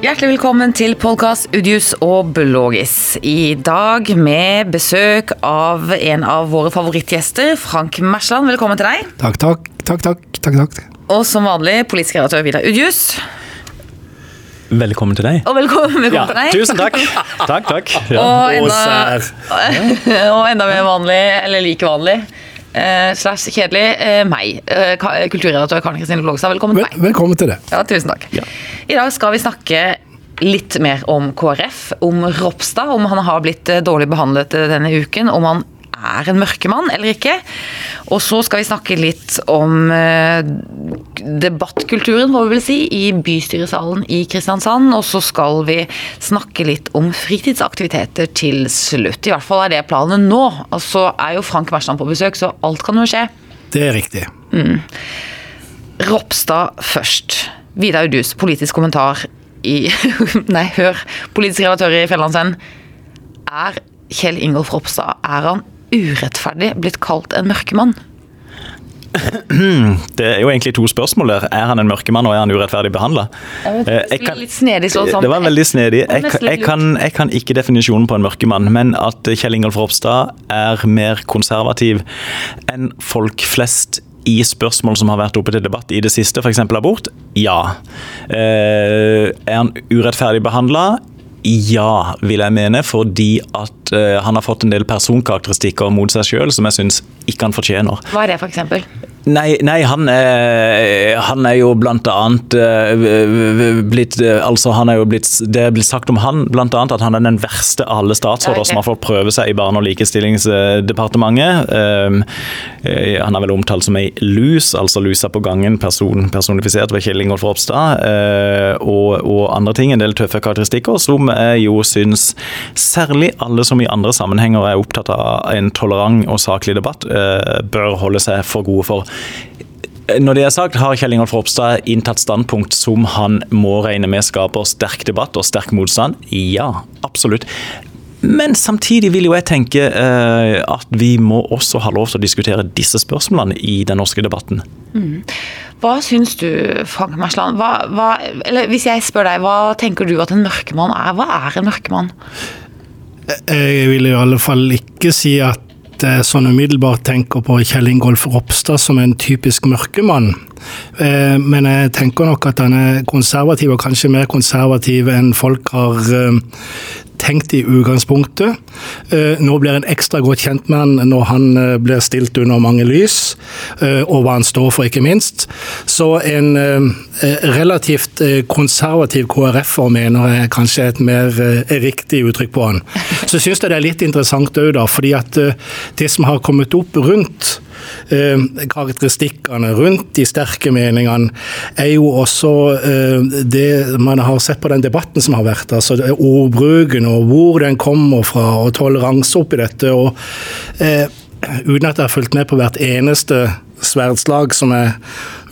Hjertelig velkommen til podkast Udius og Blågis. I dag med besøk av en av våre favorittgjester, Frank Mersland. Velkommen til deg. Takk, takk, takk, takk, takk, takk. Og som vanlig politisk redaktør Vidar Udius. Velkommen til deg. Og velkommen, velkommen til deg. tusen takk. Takk, takk. Ja. Og enda, og enda mer vanlig, eller like vanlig, eh, slash kjedelig, eh, meg. Eh, kulturredaktør Karen Kristine Blågstad. Velkommen til meg. velkommen til det. Ja, tusen takk. Ja. I dag skal vi snakke litt mer om KrF, om Ropstad, om han har blitt eh, dårlig behandlet eh, denne uken, om han er en mørkemann eller ikke. Og så skal vi snakke litt om eh, debattkulturen, får vi vel si, i bystyresalen i Kristiansand. Og så skal vi snakke litt om fritidsaktiviteter til slutt. I hvert fall er det planen nå. Og så er jo Frank Mersland på besøk, så alt kan jo skje. Det er riktig. Ropstad først. Vidar Udus, politisk kommentar i Nei, hør. Politisk redaktør i Fjellandsvennen. Er Kjell Ingolf Ropstad er han urettferdig blitt kalt en mørkemann? Det er jo egentlig to spørsmål der. Er han en mørkemann, og er han urettferdig behandla? Sammen. Det var veldig snedig. Jeg, jeg, kan, jeg kan ikke definisjonen på en mørkemann, men at Kjell Ingolf Ropstad er mer konservativ enn folk flest i spørsmål som har vært oppe til debatt i det siste, f.eks. abort? Ja. Eh, er han urettferdig behandla? Ja, vil jeg mene, fordi at eh, han har fått en del personkarakteristikker mot seg sjøl som jeg syns ikke han fortjener. Hva er det, for? Nei, nei han, er, han er jo blant annet eh, blitt eh, Altså, han er jo blitt Det er blitt sagt om han blant annet at han er den verste av alle statsråder Ja, ok. som har fått prøve seg i Barne- og likestillingsdepartementet. Um, eh, han er vel omtalt som ei lus, altså lusa på gangen, person, personifisert ved Kjell Ingolf Ropstad. Uh, og, og andre ting, en del tøffe karakteristikker, som jeg jo syns særlig alle som i andre sammenhenger er opptatt av en tolerant og saklig debatt, eh, bør holde seg for gode for. Når det er sagt, har Kjell Ingolf Ropstad inntatt standpunkt som han må regne med skaper sterk debatt og sterk motstand? Ja, absolutt. Men samtidig vil jo jeg tenke eh, at vi må også ha lov til å diskutere disse spørsmålene i den norske debatten. Hva syns du, Frank Mersland? Hva, hva, eller hvis jeg spør deg, hva tenker du at en mørkemann er? Hva er en mørkemann? Jeg vil i alle fall ikke si at jeg sånn umiddelbart tenker på Kjell Ingolf Ropstad som en typisk mørkemann. Eh, Men jeg tenker nok at han er konservativ, og kanskje mer konservativ enn folk har eh, tenkt i utgangspunktet. Eh, Nå blir en ekstra godt kjent med han når han eh, blir stilt under mange lys, eh, og hva han står for, ikke minst. Så en relativt konservativ KrF-er mener jeg kanskje er et mer riktig uttrykk på han. Så syns jeg det er litt interessant òg, da, fordi at det som har kommet opp rundt karakteristikkene rundt de sterke meningene, er jo også eh, det man har sett på den debatten som har vært. altså Ordbruken og hvor den kommer fra, og toleranse oppi dette. og eh, Uten at jeg har fulgt med på hvert eneste sverdslag som er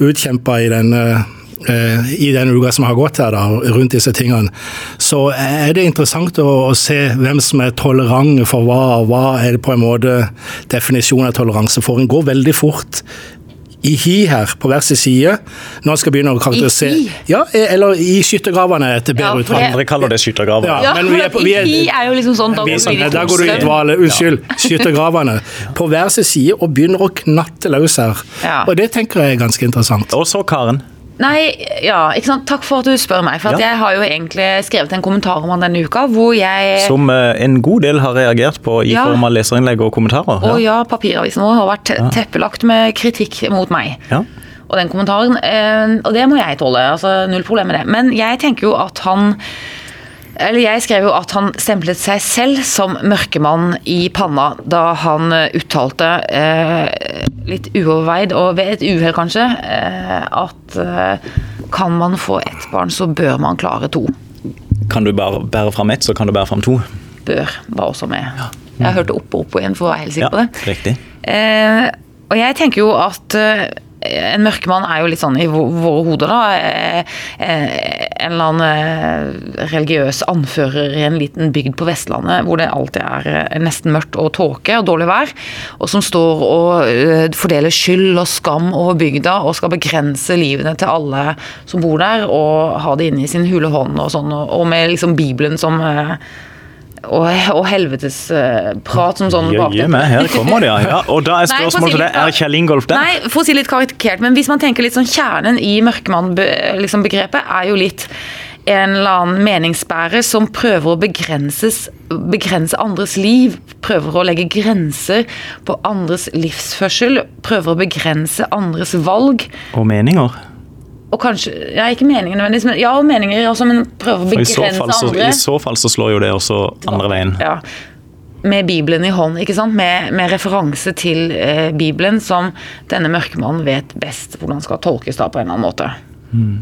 utkjempa i den eh, i den uka som har gått her, da, rundt disse tingene, så er det interessant å, å se hvem som er tolerant for hva, og hva er det på en måte definisjonen av toleranse for. En går veldig fort i hi her, på hver sin side, når en skal begynne å karakterisere hi? Ja, eller i skyttergravene etter Ja, bedre det- Andre kaller det skyttergraver. Ja. Ja, men vi er på- vi er- I er jo liksom sånn, da går Vi- sånn, Da går du i dvale. Unnskyld. Skyttergravene. På hver sin side og begynner å knatte løs her. Ja. Og det tenker jeg er ganske interessant. Og så Karen. Nei, ja, ikke sant? Takk for at du spør meg. For at Ja. jeg har jo egentlig skrevet en kommentar om han denne uka, hvor jeg Som eh, en god del har reagert på i Ja. form av leserinnlegg og kommentarer. Og ja, papiravisen vår har vært teppelagt med kritikk mot meg. Ja. Og den kommentaren. eh, Og det må jeg tåle. altså Null problem med det. Men jeg tenker jo at han eller Jeg skrev jo at han stemplet seg selv som mørkemann i panna da han eh, uttalte, eh, litt uoverveid og ved et uhell kanskje, eh, at eh, kan man få ett barn, så bør man klare to. Kan du bare bære fram ett, så kan du bære fram to. Bør var også med. Jeg hørte opp og opp igjen for å være helt sikker Ja, på det. riktig. Eh, og jeg tenker jo at eh, en mørkemann er jo litt sånn i våre hoder, da. Eh, eh, en eller annen religiøs anfører i en liten bygd på Vestlandet hvor det alltid er nesten mørkt og tåke og dårlig vær, og som står og fordeler skyld og skam over bygda og skal begrense livene til alle som bor der, og ha det inne i sin hule hånd og sånn, og med liksom Bibelen som og, og helvetesprat som sånn bakteppe. Her kommer det, ja. Og da er spørsmålet til deg, er Kjell Ingolf det? Nei, for å si litt karikert, men hvis man tenker litt sånn kjernen i mørkemann-begrepet, liksom, er jo litt en eller annen meningsbærer som prøver å begrense andres liv. Prøver å legge grenser på andres livsførsel. Prøver å begrense andres valg. Og meninger og kanskje ja, Ikke meninger nødvendigvis, men ja, meninger også, men prøve å begrense andre. I så fall så slår jo det også andre veien. Ja. Med Bibelen i hånd, ikke sant? Med, med referanse til eh, Bibelen, som denne mørkemannen vet best hvordan skal tolkes da på en eller annen måte. Mm.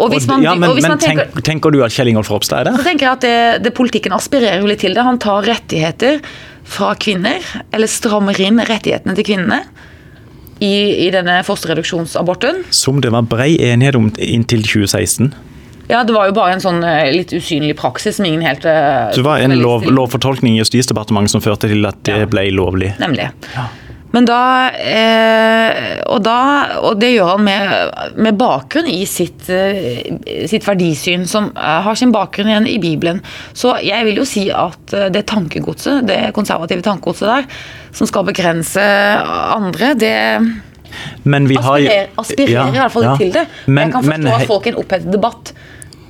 Og hvis man, ja, men, og hvis man tenker, tenker, tenker, du at Kjell Ingolf Ropstad er der? Så tenker jeg at det, det, Politikken aspirerer jo litt til det. Han tar rettigheter fra kvinner, eller strammer inn rettighetene til kvinnene i, i denne fosterreduksjonsaborten. Som det var brei enighet om inntil 2016? Ja, det var jo bare en sånn eh, litt usynlig praksis som ingen helt eh, Det var en lov, lovfortolkning i Justisdepartementet som førte til at det ble lovlig? Nemlig. Ja. Men da, eh, og da Og det gjør han med, med bakgrunn i sitt, eh, sitt, verdisyn, som eh, har sin bakgrunn igjen i Bibelen. Så jeg vil jo si at eh, det tankegodset, det konservative tankegodset der, som skal begrense andre, det aspirerer, aspirerer ja, i hvert fall ja. til det. Men, jeg kan forstå men, at folk i en opphetet debatt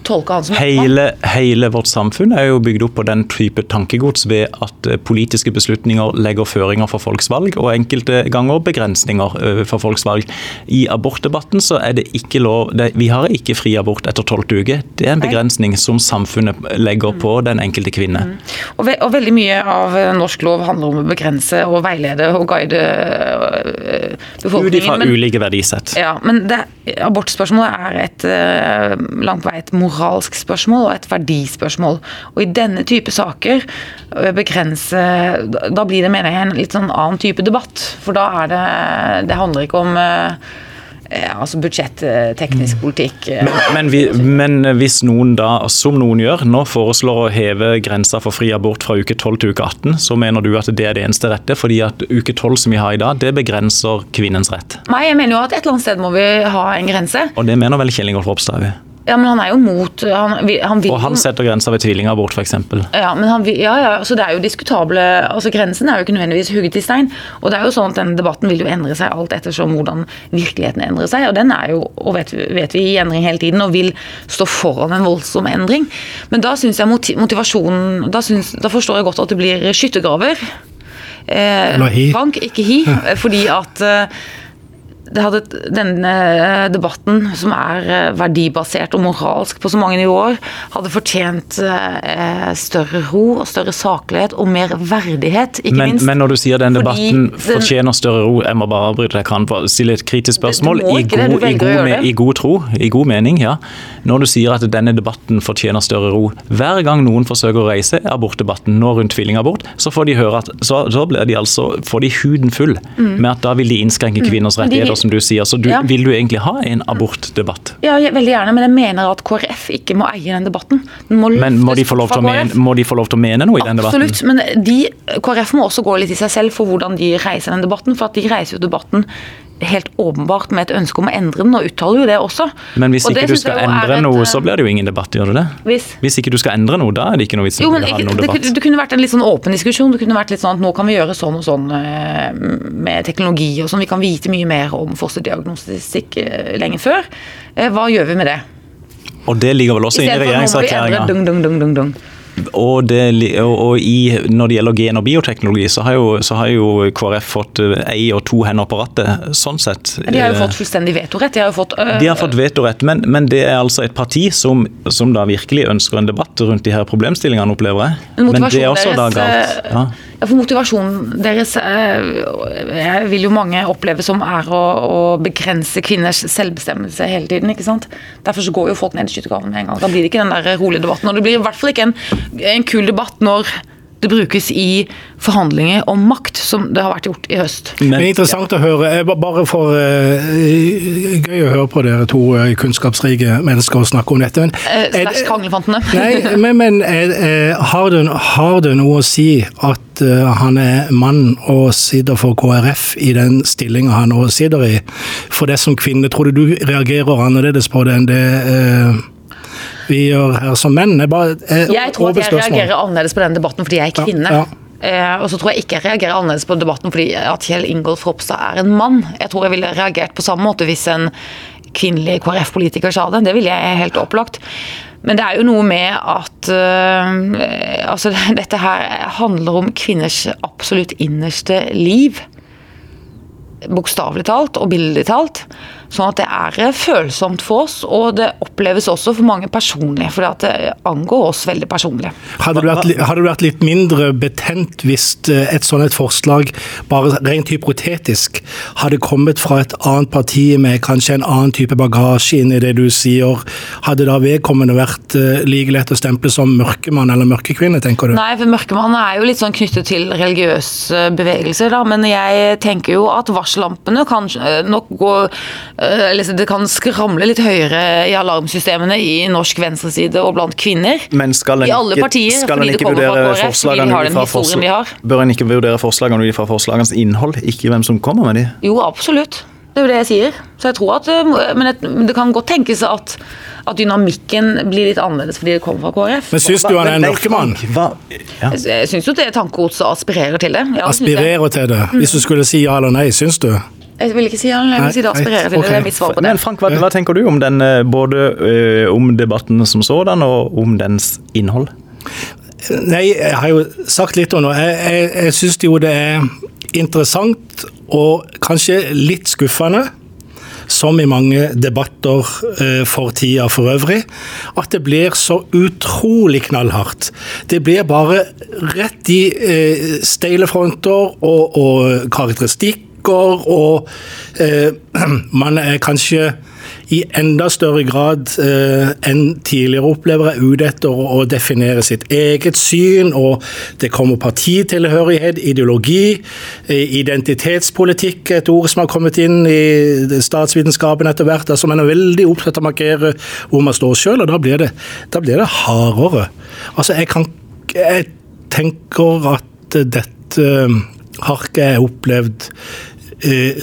tolke han som hele, hele, vårt samfunn er jo bygd opp på den type tankegods ved at eh, politiske beslutninger legger føringer for folks valg, og enkelte ganger begrensninger eh, for folks valg. I abortdebatten så er det ikke lov det, Vi har ikke fri abort etter tolvte uke. Det er en begrensning som samfunnet legger på den enkelte kvinne. Mm. Og, ve og, veldig mye av norsk lov handler om å begrense og veilede og guide befolkningen. Ut ifra ulike verdisett. Ja, men det, abortspørsmålet er et langt på vei et moralsk spørsmål og et verdispørsmål. Og i denne type saker øh, begrense Da blir det, mener jeg, en litt sånn annen type debatt. For da er det Det handler ikke om øh, altså budsjett, teknisk politikk. Men, men, vi, men, hvis noen da, som noen gjør, nå foreslår å heve grensa for fri abort fra uke 12 til uke 18, så mener du at det er det eneste rette? Fordi at uke 12 som vi har i dag, det begrenser kvinnens rett? Nei, jeg mener jo at et eller annet sted må vi ha en grense. Og det mener vel Kjell Ingolf Ropstad òg? Ja, men han er jo mot han, han vil, Og han setter grensa ved tvillingabort, f.eks. Ja, men han, ja, ja, så det er jo diskutable altså Grensen er jo ikke nødvendigvis hugget i stein. Og det er jo sånn at denne debatten vil jo endre seg alt ettersom hvordan virkeligheten endrer seg. Og den er jo, og vet, vet vi, i endring hele tiden og vil stå foran en voldsom endring. Men da syns jeg motivasjonen da, synes, da, forstår jeg godt at det blir skyttergraver. Eh, Frank, ikke hi. Fordi at eh, hadde denne eh, debatten, som er eh, verdibasert og moralsk på så mange nivåer, hadde fortjent eh, større ro og større saklighet og mer verdighet, ikke men, minst. Men når du sier den debatten den, fortjener større ro, jeg må bare avbryte, jeg kan stille et kritisk spørsmål. I god, det, i, god, med, I god tro, i god mening, ja. Når du sier at denne debatten fortjener større ro, hver gang noen forsøker å reise abortdebatten nå rundt tvillingabort, så får de høre at så, så blir de altså, får de huden full mm. med at da vil de innskrenke mm. kvinners rettigheter som du sier. Så du, ja. vil du egentlig ha en abortdebatt? Ja, veldig gjerne, men jeg mener at KrF ikke må eie den debatten. Må men må de, mene, må de, få lov til å mene noe i den debatten? Absolutt, men de, KrF må også gå litt i seg selv for hvordan de reiser den debatten. For at de reiser jo debatten helt åpenbart med et ønske om å endre den, og uttaler jo det også. Men hvis ikke du skal endre et, noe, så blir det jo ingen debatt, gjør det det? Hvis, hvis ikke du skal endre noe, da er det ikke noe vits i å ha noen debatt. Det, det kunne vært en litt sånn åpen diskusjon. Det kunne vært litt sånn at nå kan vi gjøre sånn og sånn eh, med teknologi og sånn. Vi kan vite mye mer om fosterdiagnostikk eh, lenge før. Eh, hva gjør vi med det? Og det ligger vel også inne i regjeringserklæringa? Og, det, og, og i, når det gjelder gen- og bioteknologi, så har, jo, så har jo KrF fått ei og to hender på rattet, sånn sett. De har jo fått fullstendig vetorett. De har jo fått øh, De har fått vetorett, men, men, det er altså et parti som, som, da virkelig ønsker en debatt rundt de her problemstillingene, opplever jeg. Men, det er også da galt. Øh, ja. Ja, for Motivasjonen deres jeg vil jo mange oppleve som er å, å, begrense kvinners selvbestemmelse hele tiden. ikke sant? Derfor så går jo folk ned i skyttergraven med en gang. Da blir det ikke den der rolige debatten. Og det blir i hvert fall ikke en, en kul debatt når det brukes i forhandlinger om makt, som det har vært gjort i høst. Men, det er interessant ja. å høre. Bare for uh, Gøy å høre på dere to uh, kunnskapsrike mennesker og snakke om dette. Men, uh, Slags kranglefantene. nei, men, men har, det, har, det, noe å si at han er mann og sitter for KrF i den stillinga han nå sitter i? For det som kvinne, tror du du reagerer annerledes på det enn det vi gjør her som menn? Jeg, bare, jeg, jeg tror at jeg reagerer annerledes på den debatten fordi jeg er kvinne. Ja, ja. Eh, og så tror jeg ikke jeg reagerer annerledes på debatten fordi at Kjell Ingolf Ropstad er en mann. Jeg tror jeg ville reagert på samme måte hvis en kvinnelig KrF-politiker sa det. Det ville jeg helt opplagt. Men det er jo noe med at uh, altså, dette her handler om kvinners absolutt innerste liv. Bokstavelig talt og billedlig talt. Sånn at det er eh, følsomt for oss, og det oppleves også for mange personlig. For det angår oss veldig personlig. Hadde du, vært, hadde du vært litt mindre betent hvis eh, et sånt et forslag, bare rent hypotetisk, hadde kommet fra et annet parti med kanskje en annen type bagasje inn i det du sier? Hadde da vedkommende vært eh, like lett å stemple som mørkemann eller mørkekvinne, tenker du? Nei, for mørkemann er jo litt sånn knyttet til religiøse bevegelser, da. Men jeg tenker jo at varsellampene kan nok gå det kan skramle litt høyere i alarmsystemene i norsk venstreside og blant kvinner. Men skal en I alle partier, skal en ikke vurdere forslagene ut fra forslag, Bør en ikke vurdere forslagene ut fra forslagenes innhold, ikke hvem som kommer med de? Jo, absolutt. Det er jo det jeg sier. Så jeg tror at, eh, Men det kan godt tenkes at, at dynamikken blir litt annerledes fordi det kommer fra KrF. Men syns du han er en mørkemann? Ja. Jeg syns jo det tankegodset aspirerer til det. Ja, aspirerer til det. Hvis du skulle si ja eller nei, syns du? Jeg vil ikke si han, jeg vil si det aspirerer til okay. det. er mitt svar på det. Men Frank, hva, hva tenker du om den, eh, både uh, om debatten som sådan, og om dens innhold? Nei, jeg har jo sagt litt om det. Jeg, jeg, jeg syns jo det er interessant og kanskje litt skuffende som i mange debatter uh, for tida for øvrig, at det blir så utrolig knallhardt. Det blir bare rett i uh, steile fronter og, og karakteristikk snakker, og eh, man er kanskje i enda større grad eh, enn tidligere opplever jeg ute etter å definere sitt eget syn, og det kommer partitilhørighet, ideologi, eh, identitetspolitikk, et ord som har kommet inn i statsvitenskapen etter hvert. altså Man er veldig opptatt av å markere hvor man står sjøl, og da blir, det, da blir det hardere. Altså, jeg, kan, jeg tenker at dette har ikke jeg opplevd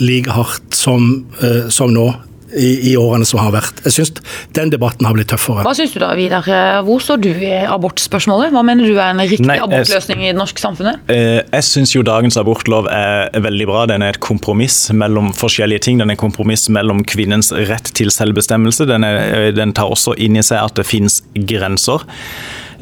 like hardt som, eh, som nå. I, I, årene som har vært. Jeg syns den debatten har blitt tøffere. Hva syns du da, Vidar? Hvor står du i abortspørsmålet? Hva mener du er en riktig Nei, abortløsning i det norske samfunnet? Eh, jeg syns jo dagens abortlov er veldig bra. Den er et kompromiss mellom forskjellige ting. Den er et kompromiss mellom kvinnens rett til selvbestemmelse. Den, er, eh, den tar også inn i seg at det finnes grenser.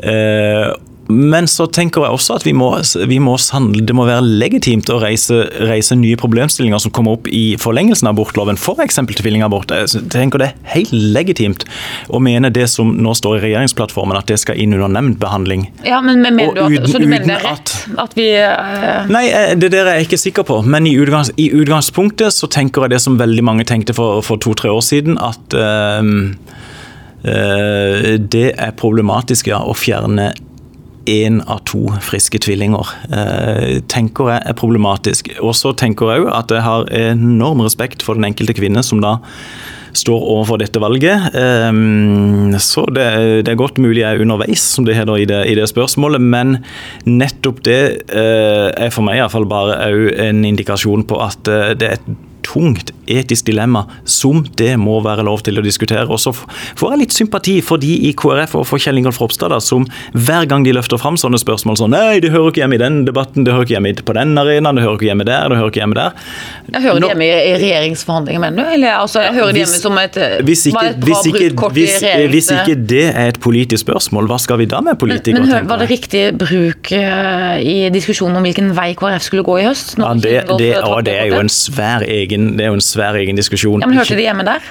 Eh, men så tenker jeg også at vi må, vi må det må være legitimt å reise, reise, nye problemstillinger som kommer opp i forlengelsen av abortloven, f.eks. tvillingabort. Jeg tenker det er helt legitimt å mene det som nå står i regjeringsplattformen, at det skal inn under nemndbehandling. Ja, men, men mener du at, uten, så du mener det er rett at, at vi uh... Nei, eh, det der er jeg ikke sikker på. Men i, utgangs, i, utgangspunktet så tenker jeg det som veldig mange tenkte for, for to-tre år siden, at uh, uh, det er problematisk ja, å fjerne én av to friske tvillinger. Eh, tenker jeg er problematisk. Og så tenker jeg òg at jeg har enorm respekt for den enkelte kvinne som da står overfor dette valget. Eh, så det, er godt mulig jeg er underveis, som det heter i det, spørsmålet. Men nettopp det eh, er for meg iallfall bare en indikasjon på at det er et tungt etisk dilemma som det må være lov til å diskutere. Og så får jeg litt sympati for de i KrF og for Kjell Ingolf Ropstad som hver gang de løfter fram sånne spørsmål sånn Nei, det hører ikke hjemme i den debatten, det hører ikke hjemme på den arenaen, det hører ikke hjemme der, det hører ikke hjemme der. Jeg hører det hjemme i regjeringsforhandlinger, mener du? Eller altså, jeg hører det hjemme som et, hvis ikke, et bra brukt hvis, hvis, ikke det er et politisk spørsmål, hva skal vi da med politikere? Men, men Var det riktig bruk uh, i diskusjonen om hvilken vei KrF skulle gå i høst? Ja, det, det, å, det er jo en svær egen, det er jo en svær egen diskusjon. Ja, men Hørte de hjemme der?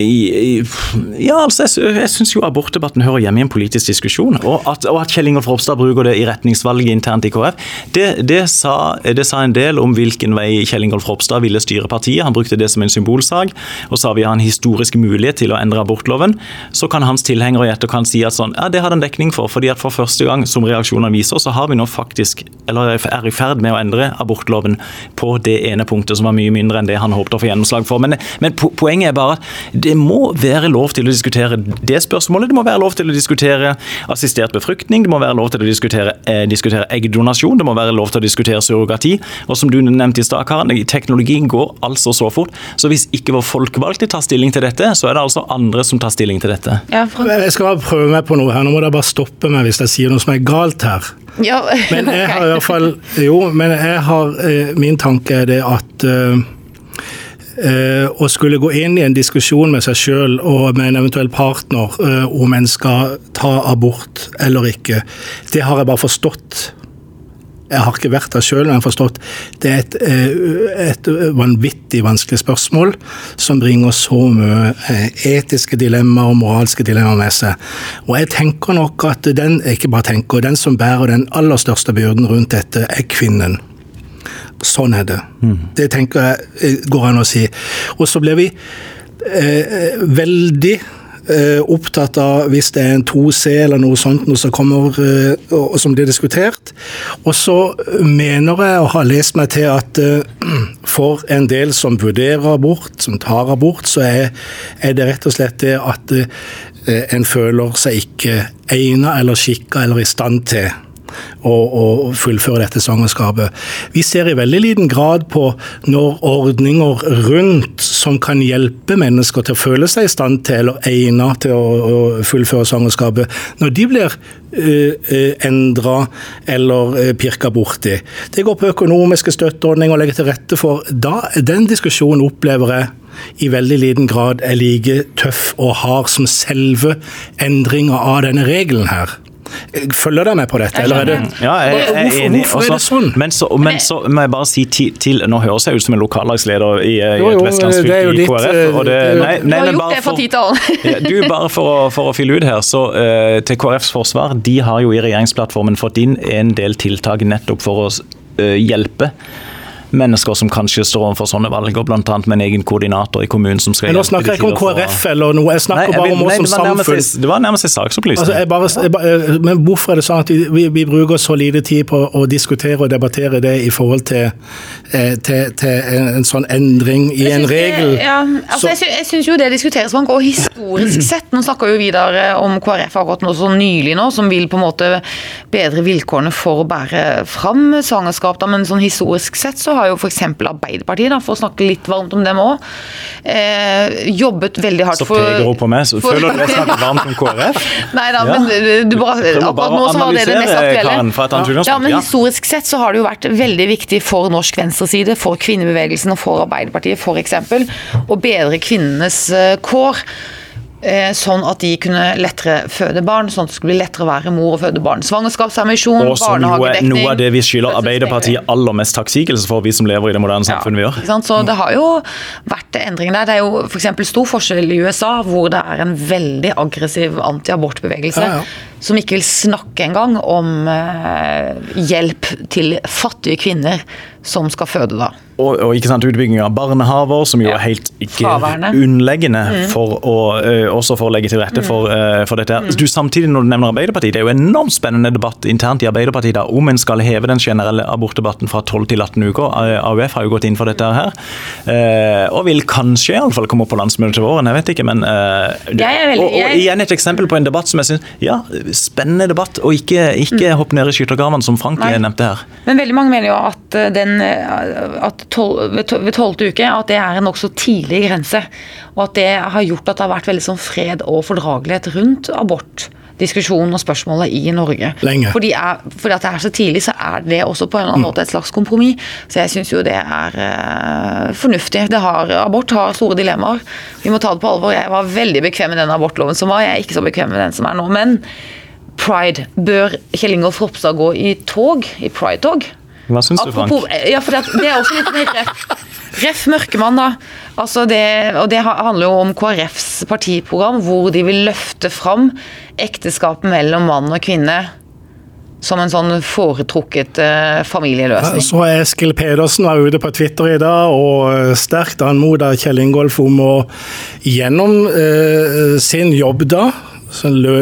Ja, altså, jeg, jeg syns jo abortdebatten hører hjemme i en politisk diskusjon. Og at, og at Kjell Ingolf Ropstad bruker det i retningsvalget internt i KrF, det, det, sa, det, sa, en del om hvilken vei Kjell Ingolf Ropstad ville styre partiet. Han brukte det som en symbolsak. Og sa vi har en historisk mulighet til å endre abortloven. Så kan hans tilhengere i etterkant si at sånn, ja, det har den dekning for. fordi at for første gang, som reaksjonene viser, så har vi nå faktisk, eller er i ferd med å endre abortloven på det ene punktet som var mye mindre enn det han håpte å få gjennomslag for. Men, men poenget er bare at det må være lov til å diskutere det spørsmålet. Det må være lov til å diskutere assistert befruktning, det må være lov til å diskutere, eh, diskutere eggdonasjon, det må være lov til å diskutere surrogati. Og som du nevnte i stad, Karen, teknologien går altså så fort. Så hvis ikke vår folkevalgte tar stilling til dette, så er det altså andre som tar stilling til dette. Ja, jeg skal bare prøve meg på noe her. Nå må dere bare stoppe meg hvis jeg sier noe som er galt her. Ja, men jeg har i hvert fall Jo, men jeg har eh, Min tanke er det at Eh, å skulle gå inn i en diskusjon med seg sjøl og med en eventuell partner eh, om en skal ta abort eller ikke, det har jeg bare forstått. Jeg har ikke vært der sjøl, men jeg har forstått det er et, eh, et, vanvittig vanskelig spørsmål som bringer så mye etiske dilemmaer og moralske dilemmaer med seg. Og jeg tenker nok at den, ikke bare tenker, den som bærer den aller største byrden rundt dette, er kvinnen. Sånn er det. Mm. Det tenker jeg eh, går an å si. Og så ble vi eh, veldig eh, opptatt av hvis det er en 2C eller noe sånt noe som kommer eh, og som blir diskutert. Og så mener jeg og har lest meg til at eh, for en del som vurderer abort, som tar abort, så er, er det rett og slett det at eh, en føler seg ikke egnet eller skikka eller i stand til å, fullføre dette svangerskapet. Vi ser i veldig liten grad på når ordninger rundt som kan hjelpe mennesker til å føle seg i stand til eller egnet til å, å fullføre svangerskapet, når de blir uh, uh, endra eller uh, pirka borti. Det går på økonomiske støtteordninger og legge til rette for da, Den diskusjonen opplever jeg i veldig liten grad er like tøff og hard som selve endringa av denne regelen her. Følger dere med på dette, eller er det Ja, jeg, jeg er enig. Hvorfor er det sånn? Men så, men så må jeg bare si til, til Nå høres jeg ut som en lokallagsleder i, i et vestlandsfylke i KrF. Eh, og det, nei, nei, gjort det for ja, du, bare for å, for å fylle ut her, så uh, til KrFs forsvar, de har jo i regjeringsplattformen fått inn en del tiltak nettopp for å uh, hjelpe mennesker som kanskje står overfor sånne valg, og bl.a. med en egen koordinator i kommunen som skal Men Nå snakker jeg ikke om KrF eller noe, jeg snakker nei, jeg, bare om oss som samfunn. Det var nærmest en saksopplysning. Altså, men hvorfor er det sånn at vi, vi, bruker så lite tid på å diskutere og debattere det i forhold til, eh, til, til en, sånn endring i en regel? Det, ja, altså, så, jeg syns jo det diskuteres man går historisk sett. Nå snakker jo videre om KrF akkurat nå så nylig nå, som vil på en måte bedre vilkårene for å bære fram svangerskap. Men sånn historisk sett så har jo f.eks. Arbeiderpartiet, da, for å snakke litt varmt om dem òg, eh, jobbet veldig hardt for Så peker hun på meg, så føler du jeg snakker varmt om KrF? Nei da, ja. men du bare, akkurat nå så var det det mest aktuelle. Ja, men historisk sett så har det jo vært veldig viktig for norsk venstreside, for kvinnebevegelsen og for Arbeiderpartiet f.eks. å bedre kvinnenes eh, kår. Eh, sånn at de kunne lettere føde barn, sånn at det skulle bli lettere å være mor og føde barn. Svangerskapspermisjon, barnehagedekning Noe av det vi skylder Arbeiderpartiet aller mest takksigelse for, vi som lever i det moderne samfunnet vi gjør. Ja, så det har jo vært endringer der. Det er jo f.eks. stor forskjell i USA, hvor det er en veldig aggressiv antiabortbevegelse. Ja, ja som ikke vil snakke engang om eh, hjelp til fattige kvinner som skal føde, da. Og, og ikke sant, utbygging av barnehaver, som jo ja. er helt grunnleggende unnleggende mm. for å, uh, også for å legge til rette for, uh, for dette. Mm. Du, samtidig når du nevner Arbeiderpartiet, Det er jo en enormt spennende debatt internt i Arbeiderpartiet da, om en skal heve den generelle abortdebatten fra 12 til 18 uker. AUF har jo gått inn for dette her. Og vil kanskje iallfall komme opp på landsmøtet til våren, jeg vet ikke. Men, og, og, igjen et eksempel på en debatt som jeg syns ja, spennende debatt, og ikke, ikke mm. hopp ned i skyttergravene, som Frank Nei. nevnte her. Men veldig mange mener jo at, eh, den, eh, at tol, ved tolvte uke at det er en nokså tidlig grense. Og at det har gjort at det har vært veldig sånn fred og fordragelighet rundt abort diskusjonen og spørsmålet i Norge. Lenge. Fordi, er, fordi, at det er så tidlig, så er det også på en eller annen mm. måte et slags kompromiss. Så jeg syns jo det er uh, fornuftig. Har, abort har store dilemmaer. Vi må ta det på alvor. Jeg var veldig bekvem med den abortloven som var, jeg er ikke så bekvem med den som er nå. men Pride. Bør Kjell Ingolf Ropstad gå i tog, i pride-tog? Hva syns du, Frank? Ja, for det, det er også litt mer ref. Ref mørkemann, da. Altså det, og det handler jo om KrFs partiprogram, hvor de vil løfte fram ekteskap mellom mann og kvinne som en sånn foretrukket eh, familieløsning. Så Eskil Pedersen var ute på Twitter i dag og eh, sterkt anmoda Kjell Ingolf om å gjennom eh, sin jobb da,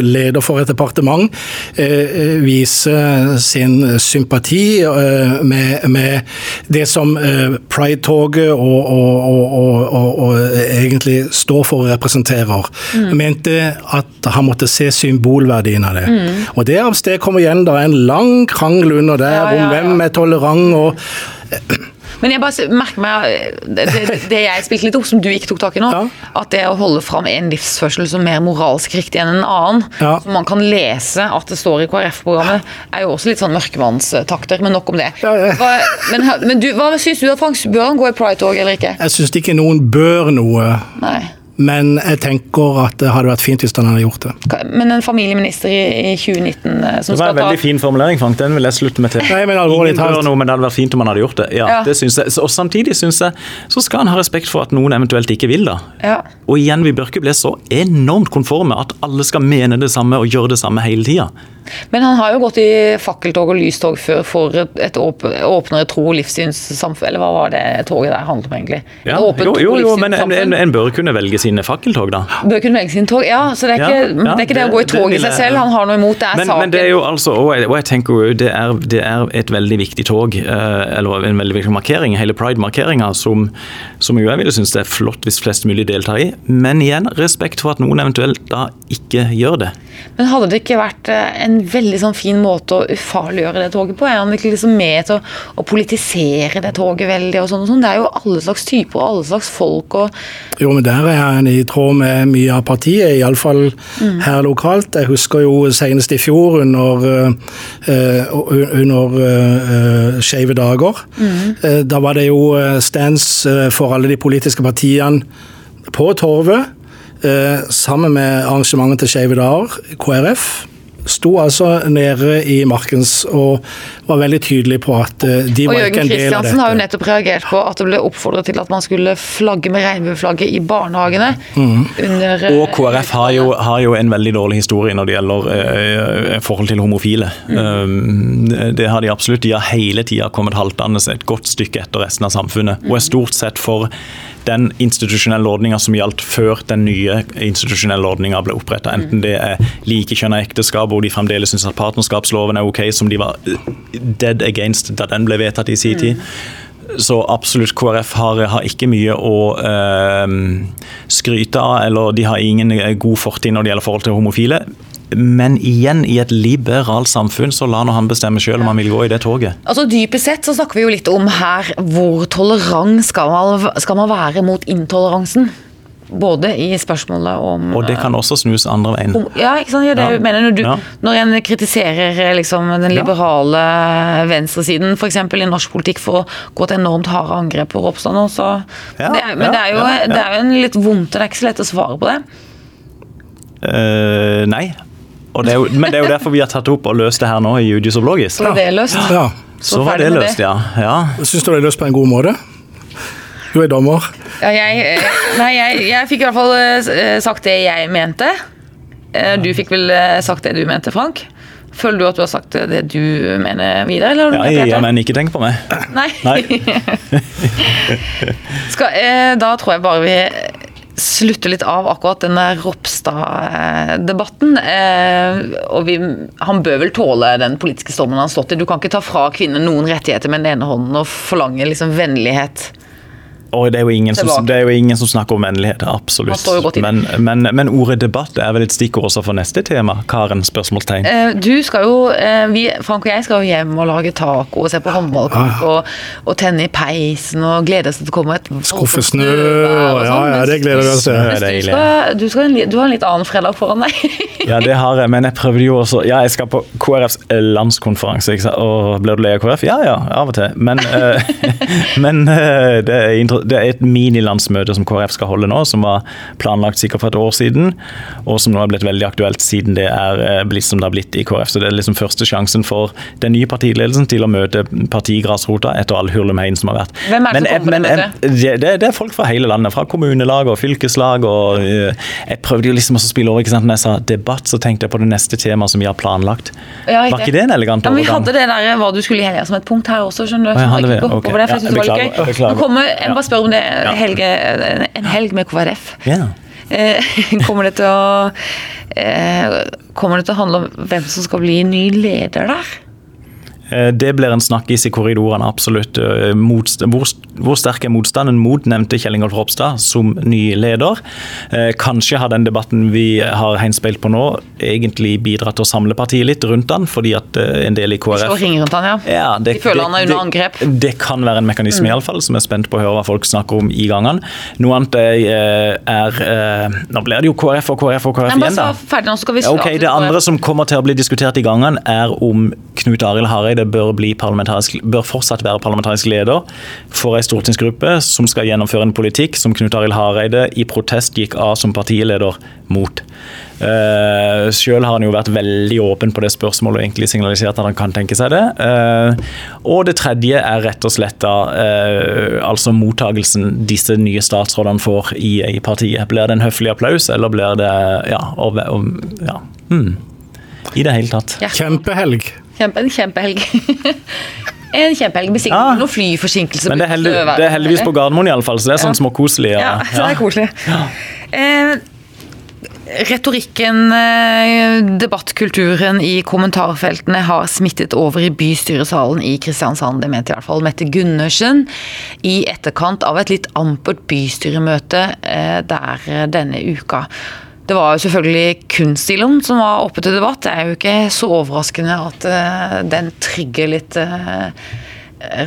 leder for et departement, eh, eh, vise sin sympati eh, med, med det som Pride-toget og, og, og, og, egentlig står for og representerer. Mente at han måtte se symbolverdien av det. Og det avstedkommer igjen da en lang krangel under der Ja, ja, om hvem er tolerant og Men jeg bare merker meg eh, det, det, jeg spilte litt opp, som du ikke tok tak i nå, Ja. at det å holde fram en livsførsel som mer moralsk riktig enn en annen, Ja. som man kan lese at det står i KrF-programmet, er jo også litt sånn mørkemannstakter, men nok om det. Hva, men men du, hva syns du, da, Frank? Bør han gå i pride-tog eller ikke? Jeg syns ikke noen bør noe, Nei. Men jeg tenker at det hadde vært fint hvis han hadde gjort det. Men en familieminister i, i 2019 eh, som Det var en veldig ta fin formulering, Frank. Den vil jeg slutte meg til. Nei, men alvorlig talt. noe, men det hadde vært fint om han hadde gjort det. Ja, Ja. det synes jeg. Og samtidig syns jeg så skal han ha respekt for at noen eventuelt ikke vil da. ja. Og igjen, vi bør ikke bli så enormt konforme at alle skal mene det samme og gjøre det samme hele tida. Men han har jo gått i fakkeltog og lystog før for et, et åp, åpnere tro- og livssynssamfunn. Eller hva var det toget der handlet om, egentlig? Ja, jo, jo, jo, men en, en, en bør kunne velge sine fakkeltog, da. Bør kunne velge sine tog. Ja, så det er ikke, ja, det, er ikke det å gå i tog i seg selv han har noe imot, det er Men, saken. men det er jo altså, og jeg, og jeg tenker jo det er, det er et veldig viktig tog, eh, eller en veldig viktig markering, hele pride-markeringa, som, som jo jeg ville synes det er flott hvis flest mulig deltar i. Men igjen, respekt for at noen eventuelt da ikke gjør det. Men hadde det ikke vært eh, en veldig sånn fin måte å ufarliggjøre det toget på? Er han ikke liksom med til å, å politisere det toget veldig og sånn og sånn? Det er jo alle slags typer og alle slags folk og Jo, men der er han i tråd med mye av partiet, iallfall Mm. her lokalt. Jeg husker jo senest i fjor under, uh, under uh, Skeive dager. Mm. Uh, da var det jo stands for alle de politiske partiene på Torvet. eh, sammen med arrangementet til Skeive dager, KrF. Sto altså nede i Markens og var veldig tydelig på at eh, de Og var ikke en del av dette. Jørgen Kristiansen har jo nettopp reagert på at det ble oppfordret til at man skulle flagge med regnbueflagget i barnehagene. Under, eh, Og KrF har jo, har jo en veldig dårlig historie når det gjelder eh, forhold til homofile. Mm. det- det har de absolutt. De har hele tida kommet haltende et godt stykke etter resten av samfunnet. Og er stort sett for den institusjonelle ordninga som gjaldt før den nye institusjonelle ordninga ble oppretta. Enten det er likekjønna ekteskap, hvor de fremdeles syns at partnerskapsloven er ok, som de var eh, dead against da den ble vedtatt i sin tid. Så absolutt, KrF har, har ikke mye å eh, skryte av, eller de har ingen eh, god fortid når det gjelder forhold til homofile. Men igjen, i et liberalt samfunn så lar nå han bestemme sjøl om han vil gå i det toget. Altså Dypest sett så snakker vi jo litt om her hvor tolerant skal man, skal man være mot intoleransen. Både i spørsmålet om Og det kan også snus andre veien. om- Ja, ikke sant? Ja, det Ja. mener når, du, Ja. når en kritiserer eh, liksom, den Ja. liberale venstresiden f.eks. i norsk politikk for å gå til enormt harde angrep på Ropstad nå, så Ja, det Men ja, det er, jo, ja, ja. det er jo en litt vondt, og det er ikke så lett å svare på det. Uh, nei. Og det er jo, men det er jo derfor vi har tatt opp og løst det her nå i Judius og Blogis. Så var det løst. Ja. Så var det løst, ja. ja. Syns du det er løst på en god måte? Du er dommer. Ja, jeg, eh, nei, jeg, jeg fikk i hvert fall eh, sagt det jeg mente. Eh, Du fikk vel eh, sagt det du mente, Frank? Føler du at du har sagt det du mener? Eller ja, dette? men ikke tenk på meg. Nei. Nei. Skal, eh, da tror jeg bare vi slutter litt av akkurat denne Ropstad-debatten. Eh, og vi, han bør vel tåle den politiske stormen han har stått i. Du kan ikke ta fra kvinner noen rettigheter med den ene hånden og forlange liksom vennlighet. Og det er, jo ingen som, det er jo ingen som snakker om vennlighet, absolutt. Men, men, men ordet debatt er vel et stikkord også for neste tema? Karen? spørsmålstegn. Eh, Du skal jo, eh, vi, Frank og jeg skal jo hjem og lage taco og se på håndballkamp og, og tenne i peisen og glede oss til det kommer et Skuffe snø, og ja, sånn, ja, det gleder vi oss til. Du, skal, du, skal en, du har en litt annen fredag foran deg. Ja, det har jeg, men jeg prøvde jo også Ja, jeg skal på KrFs landskonferanse. Ikke? Og ble du lei av KrF? Ja ja, av og til. Men, eh, men eh, det er inter for det er et minilandsmøte som KrF skal holde nå, som var planlagt sikkert for et år siden, og som nå er blitt veldig aktuelt siden det er eh, blitt som det har blitt i KrF. Så det er liksom første sjansen for den nye partiledelsen til å møte partigrasrota etter all hurlumheien som har vært. Hvem er det som kommer til møtet? Det, det, er folk fra hele landet, fra kommunelag og fylkeslag. og Jeg prøvde jo liksom å spille over, ikke sant, når jeg sa debatt, så tenkte jeg på det neste temaet som vi har planlagt. Ja, var ikke det en elegant overgang? Ja, vi hadde det der hva du skulle i helga som et punkt her også, skjønner du. Ja, hadde vi? Okay. Det, jeg, ja, jeg, kommer, jeg bare spør om det helge, en helg med KrF. Ja. Eh, kommer det til å eh, Kommer det til å handle om hvem som skal bli ny leder der? Eh, det blir en snakkis i korridorene, absolutt. Eh, hvor, hvor sterk er motstanden mot nevnte Kjell Ingolf Ropstad som ny leder? Eh, kanskje har den debatten vi har henspeilt på nå, egentlig bidratt til å samle partiet litt rundt han, fordi at en del i KrF han, ja. ja det, De føler han er under angrep. Det, det, kan være en mekanisme, mm. iallfall, som er spent på å høre hva folk snakker om i gangene. Noe annet er, er Nå blir det jo KrF og KrF og KrF Nei, igjen, da. Ferdig, nå skal vi okay, det andre som kommer til å bli diskutert i gangene, er om Knut Arild Hareide Hareide bør, bør, fortsatt være parlamentarisk leder for en stortingsgruppe som skal gjennomføre en politikk som Knut Arild Hareide i protest gikk av som partileder mot. Uh, Selv har han jo vært veldig åpen på det spørsmålet og egentlig signalisert at han kan tenke seg det. Uh, og det tredje er rett og slett da, uh, altså mottagelsen disse nye statsrådene får i, i, partiet. Blir det en høflig applaus, eller blir det ja, og, og, ja. Hmm. I det hele tatt. Ja. Kjempehelg. Kjempe, en kjempehelg. en kjempehelg med sikkert ja. noen flyforsinkelser. Men det er, heldig, det er heldigvis på Gardermoen, iallfall, så det er sånn småkoselig. Ja. ja, så det er koselig. Ja. Eh, retorikken, eh, debattkulturen i kommentarfeltene har smittet over i bystyresalen i Kristiansand. Det mente i hvert fall Mette Gundersen i etterkant av et litt ampert bystyremøte eh, der denne uka. Det var jo selvfølgelig kunststilen som var oppe til debatt. Det er jo ikke så overraskende at uh, den trigger litt uh,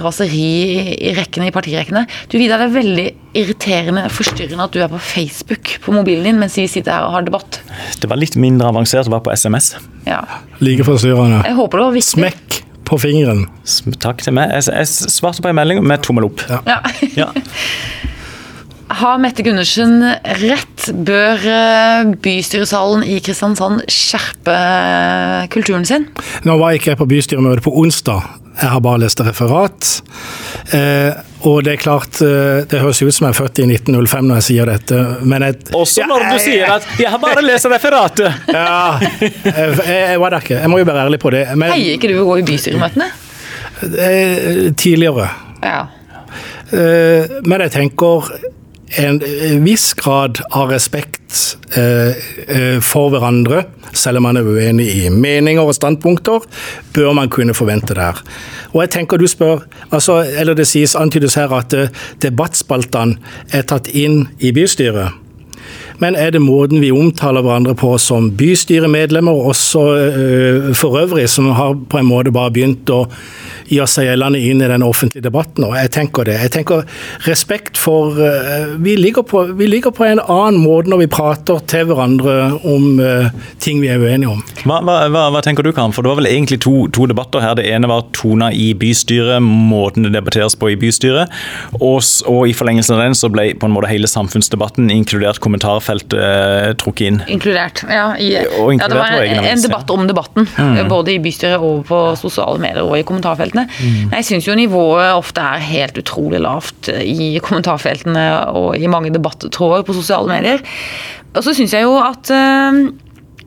raseri i rekkene, i partirekkene. Du Vidar, det er veldig irriterende forstyrrende at du er på Facebook på mobilen din mens vi sitter her og har debatt. Det var litt mindre avansert å være på SMS. Ja. Like forstyrrende. Jeg håper det var viktig. Smekk på fingeren. Takk til meg. Jeg, jeg svarte på en melding med tommel opp. Ja. ja. Har Mette Gundersen rett? Bør eh, bystyresalen i Kristiansand skjerpe eh, kulturen sin? Nå var jeg ikke på bystyremøte på onsdag. Jeg har bare lest referat. Eh, og det er klart, eh, det høres ut som jeg er født i 1905 når jeg sier dette, men jeg, Også når du sier at 'jeg har bare lest referatet'! ja, jeg, jeg, var der ikke. Jeg må jo være ærlig på det. Men, Heier ikke du å gå i bystyremøtene? Tidligere. Ja. Men jeg tenker en viss grad av respekt eh, eh, for hverandre, selv om man er uenig i meninger og standpunkter, bør man kunne forvente der. Og jeg tenker du spør, altså, eller Det sies antydes her at eh, debattspaltene er tatt inn i bystyret. Men er det måten vi omtaler hverandre på som bystyremedlemmer, også for øvrig, som har på en måte bare begynt å gjøre seg gjeldende inn i den offentlige debatten. Og jeg tenker det. Jeg tenker respekt for uh, vi, ligger på, vi, ligger på, en annen måte når vi prater til hverandre om uh, ting vi er uenige om. Hva, hva, hva, tenker du, Karen? For det var vel egentlig to, to, debatter her. Det ene var tona i bystyret, måten det debatteres på i bystyret. Og, og i forlengelsen av den så ble på en måte hele samfunnsdebatten, inkludert kommentarfeltet, uh, trukket inn. Inkludert, ja. I, inkludert ja det var en, en debatt om debatten. Mm. Både i bystyret og på sosiale medier og i kommentarfeltene kommentarfeltene. Mm. Jeg syns jo nivået ofte er helt utrolig lavt i kommentarfeltene og i mange debattråder på sosiale medier. Og så syns jeg jo at eh,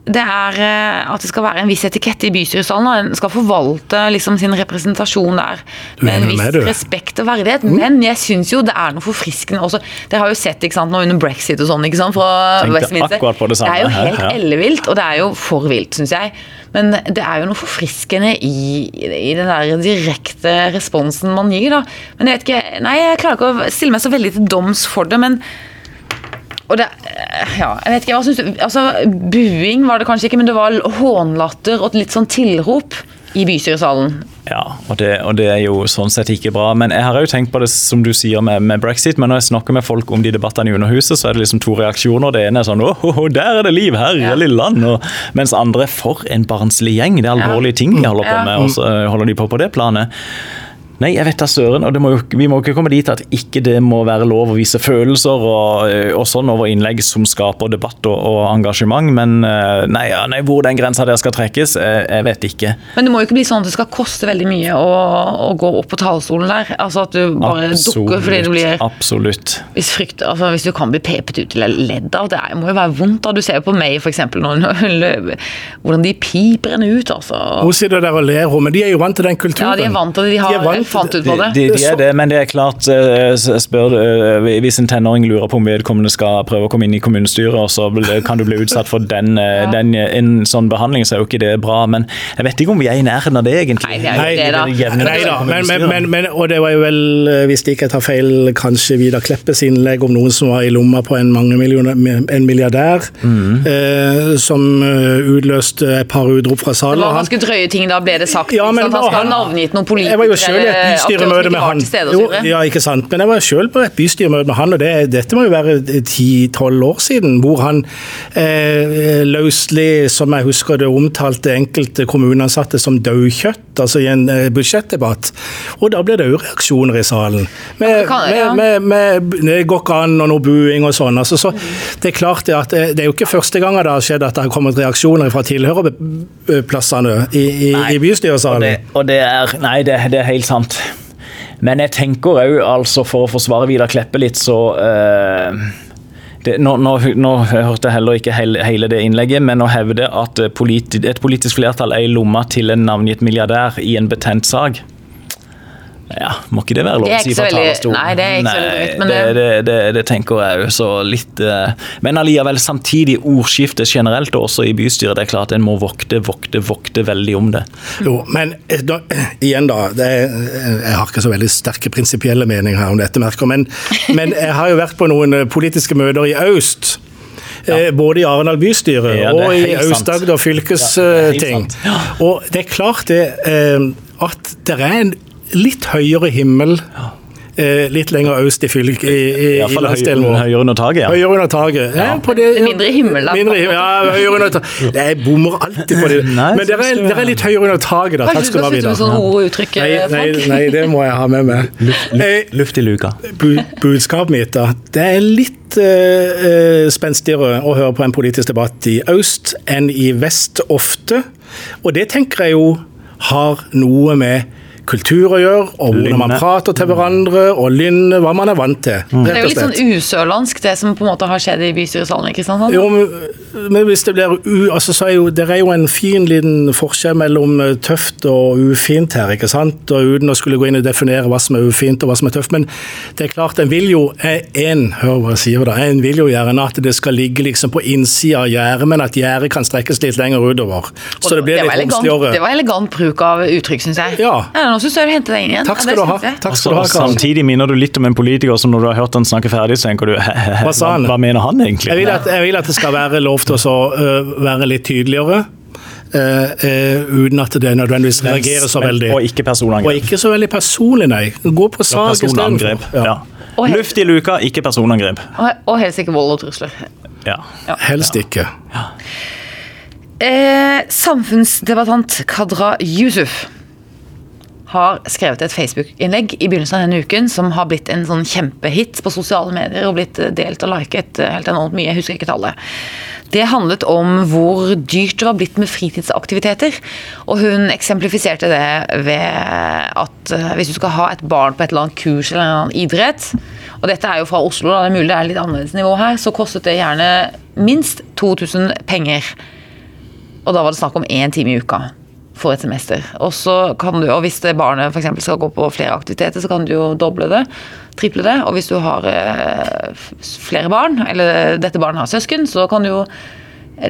det er eh, at det skal være en viss etikette i bystyresalen. og En skal forvalte liksom sin representasjon der med en viss med, respekt og verdighet. Mm. Men jeg syns jo det er noe forfriskende også. Dere har jo sett ikke sant, nå under brexit og sånn ikke sant, fra Westminster. Det, det, er jo helt ja. ellevilt, og det er jo for vilt, syns jeg. Men det er jo noe forfriskende i, i, den der direkte responsen man gir, da. Men jeg vet ikke Nei, jeg klarer ikke å stille meg så veldig til doms for det, men og det, ja, jeg vet ikke, hva synes du, altså Buing var det kanskje ikke, men det var hånlatter og litt sånn tilrop i bystyresalen. Ja, og det, og det, er jo sånn sett ikke bra. Men jeg har jo tenkt på det som du sier med, med, brexit, men når jeg snakker med folk om de debattene i Underhuset, så er det liksom to reaksjoner. Det ene er sånn åh, der er det liv, her i ja. lille land. Og, mens andre for en barnslig gjeng. Det er alvorlige ting de holder på med, og så holder de på på det planet. Nei, jeg vet da søren. Og må jo, vi må ikke komme dit at ikke det må være lov å vise følelser og, eh, og sånn over innlegg som skaper debatt og, og engasjement. Men eh, nei, nei, hvor den grensa der skal trekkes, jeg, jeg, vet ikke. Men det må jo ikke bli sånn at det skal koste veldig mye å, å gå opp på talerstolen der. Altså at du bare absolutt, dukker fordi du blir Absolutt. Hvis, frykt, altså, hvis du kan bli pepet ut eller ledd av, det må jo være vondt. da Du ser jo på meg f.eks. hvordan de piper henne ut. altså. Hun sitter der og ler, men de er jo vant til den kulturen. Ja, de er vant til det. De har de fant ut på det. De, de, er det, men det er klart eh, spør, eh, Hvis en tenåring lurer på om vedkommende skal prøve å komme inn i kommunestyret, og så kan du bli utsatt for den, eh, ja. den, en sånn behandling, så er jo ikke det bra. Men jeg vet ikke om vi er i nærheten av det, egentlig. Nei, det er jo det, da. Nei, da. Men, men, men, og det var jo vel, hvis det ikke tar feil, kanskje Vidar Kleppes innlegg om noen som var i lomma på en, mange en milliardær, mm. eh, som utløste et par utrop fra salen. Det var ganske drøye ting da, ble det sagt. Ja, men, han skal ha navngitt noen politikere bystyremøte med han. Jo, ja, ikke sant. Men jeg var selv på et bystyremøte med han, og det, dette må jo være ti-tolv år siden, hvor han eh, løselig, som jeg husker det, omtalte enkelte kommuneansatte som daukjøtt, altså i en eh, budsjettdebatt. Og da ble det òg reaksjoner i salen. Med, med, med, med, det går ikke an, og noe buing og sånn. Altså, så det er klart det at det, det er jo ikke første gang det har skjedd at det har kommet reaksjoner fra tilhørerplassene i, i, i bystyresalen. Og det, og det er, nei, det, det er helt sant. Men jeg tenker òg, altså for å forsvare Vidar Kleppe litt, så uh, det, nå, nå, nå, hørte jeg heller ikke hele, det innlegget, men å hevde at politi, et politisk flertall er i lomma til en navngitt milliardær i en betent sak ja, Må ikke det være lov å si fra talerstolen? Nei, det er ikke så veldig men det, det, det, det, tenker jeg jo så litt uh, Men allikevel, samtidig ordskiftet generelt, og også i bystyret, det er klart en må vokte, vokte, vokte veldig om det. Jo, men eh, da, igjen da, er, jeg har ikke så veldig sterke prinsipielle meninger her om dette, merker, men, men jeg har jo vært på noen eh, politiske møter i Aust. Ja. Både i Arendal bystyre ja, og i Aust-Agder fylkesting. Ja, og det er klart det, at det er en litt høyere himmel. Eh, litt lenger øst i fylket. I, i, i landsdelen vår. Høyere under taket, ja. Høyere under taget. Ja. Ja, det, mindre himmel, da. Mindre, ja, høyere under taket. Jeg bommer alltid på det. Nei, Men dere er, er, litt høyere under taket, da. Takk skal du ha, Vidar. Sånn nei, nei, nei, det må jeg ha med meg. Luft, luft, eh, luft i luka. Bu, budskapet mitt, da. Det er litt uh, spenstigere å høre på en politisk debatt i øst enn i vest ofte. Og det tenker jeg jo har noe med kultur å gjøre, og hvordan man prater til hverandre, og lynnet, hva man er vant til. Mm. Det er jo litt sånn usørlandsk, det som på en måte har skjedd i bystyresalen i Kristiansand? Jo, men, men hvis det blir u... Altså, så er jo, det er jo en fin liten forskjell mellom eh, tøft og ufint her, ikke sant? Og uten å skulle gå inn og definere hva som er ufint og hva som er tøft. Men det er klart, en vil jo en, hør hva jeg sier da, en vil jo gjerne at det skal ligge liksom på innsida av gjerdet, men at gjerdet kan strekkes litt lenger utover. Så det blir litt romsligere. Det var elegant bruk av uttrykk, syns jeg. Ja. ja nå syns jeg du henter deg inn igjen. Takk skal, ja, du, ha. Takk skal du ha. Samtidig minner du litt om en politiker som når du har hørt han snakke ferdig, så tenker du hva, hva, mener han egentlig? Jeg vil, at, jeg vil at det skal være lov til å uh, være litt tydeligere. Uh, uh, uten at det nødvendigvis reagerer så veldig. Og ikke personangrep. Og ikke så veldig personlig, nei. Gå på sak istedenfor. Ja. ja. Luft i luka, ikke personangrep. Og, og helst ikke vold og trusler. Ja. ja. Helst ikke. Ja. Eh, samfunnsdebattant Kadra Yusuf har skrevet et Facebook-innlegg i begynnelsen av denne uken som har blitt en sånn kjempehit på sosiale medier og blitt delt og liket helt enormt mye. Jeg husker ikke tallet. Det handlet om hvor dyrt det var blitt med fritidsaktiviteter. Og hun eksemplifiserte det ved at eh, hvis du skal ha et barn på et eller annet kurs eller en annen idrett, og dette er jo fra Oslo, da det er mulig det er litt annerledes nivå her, så kostet det gjerne minst 2000 penger. Og da var det snakk om én time i uka for et semester. Og, så kan du, og hvis det barnet f.eks. skal gå på flere aktiviteter, så kan du jo doble det. Triple det. Og hvis du har eh, flere barn, eller dette barnet har søsken, så kan du jo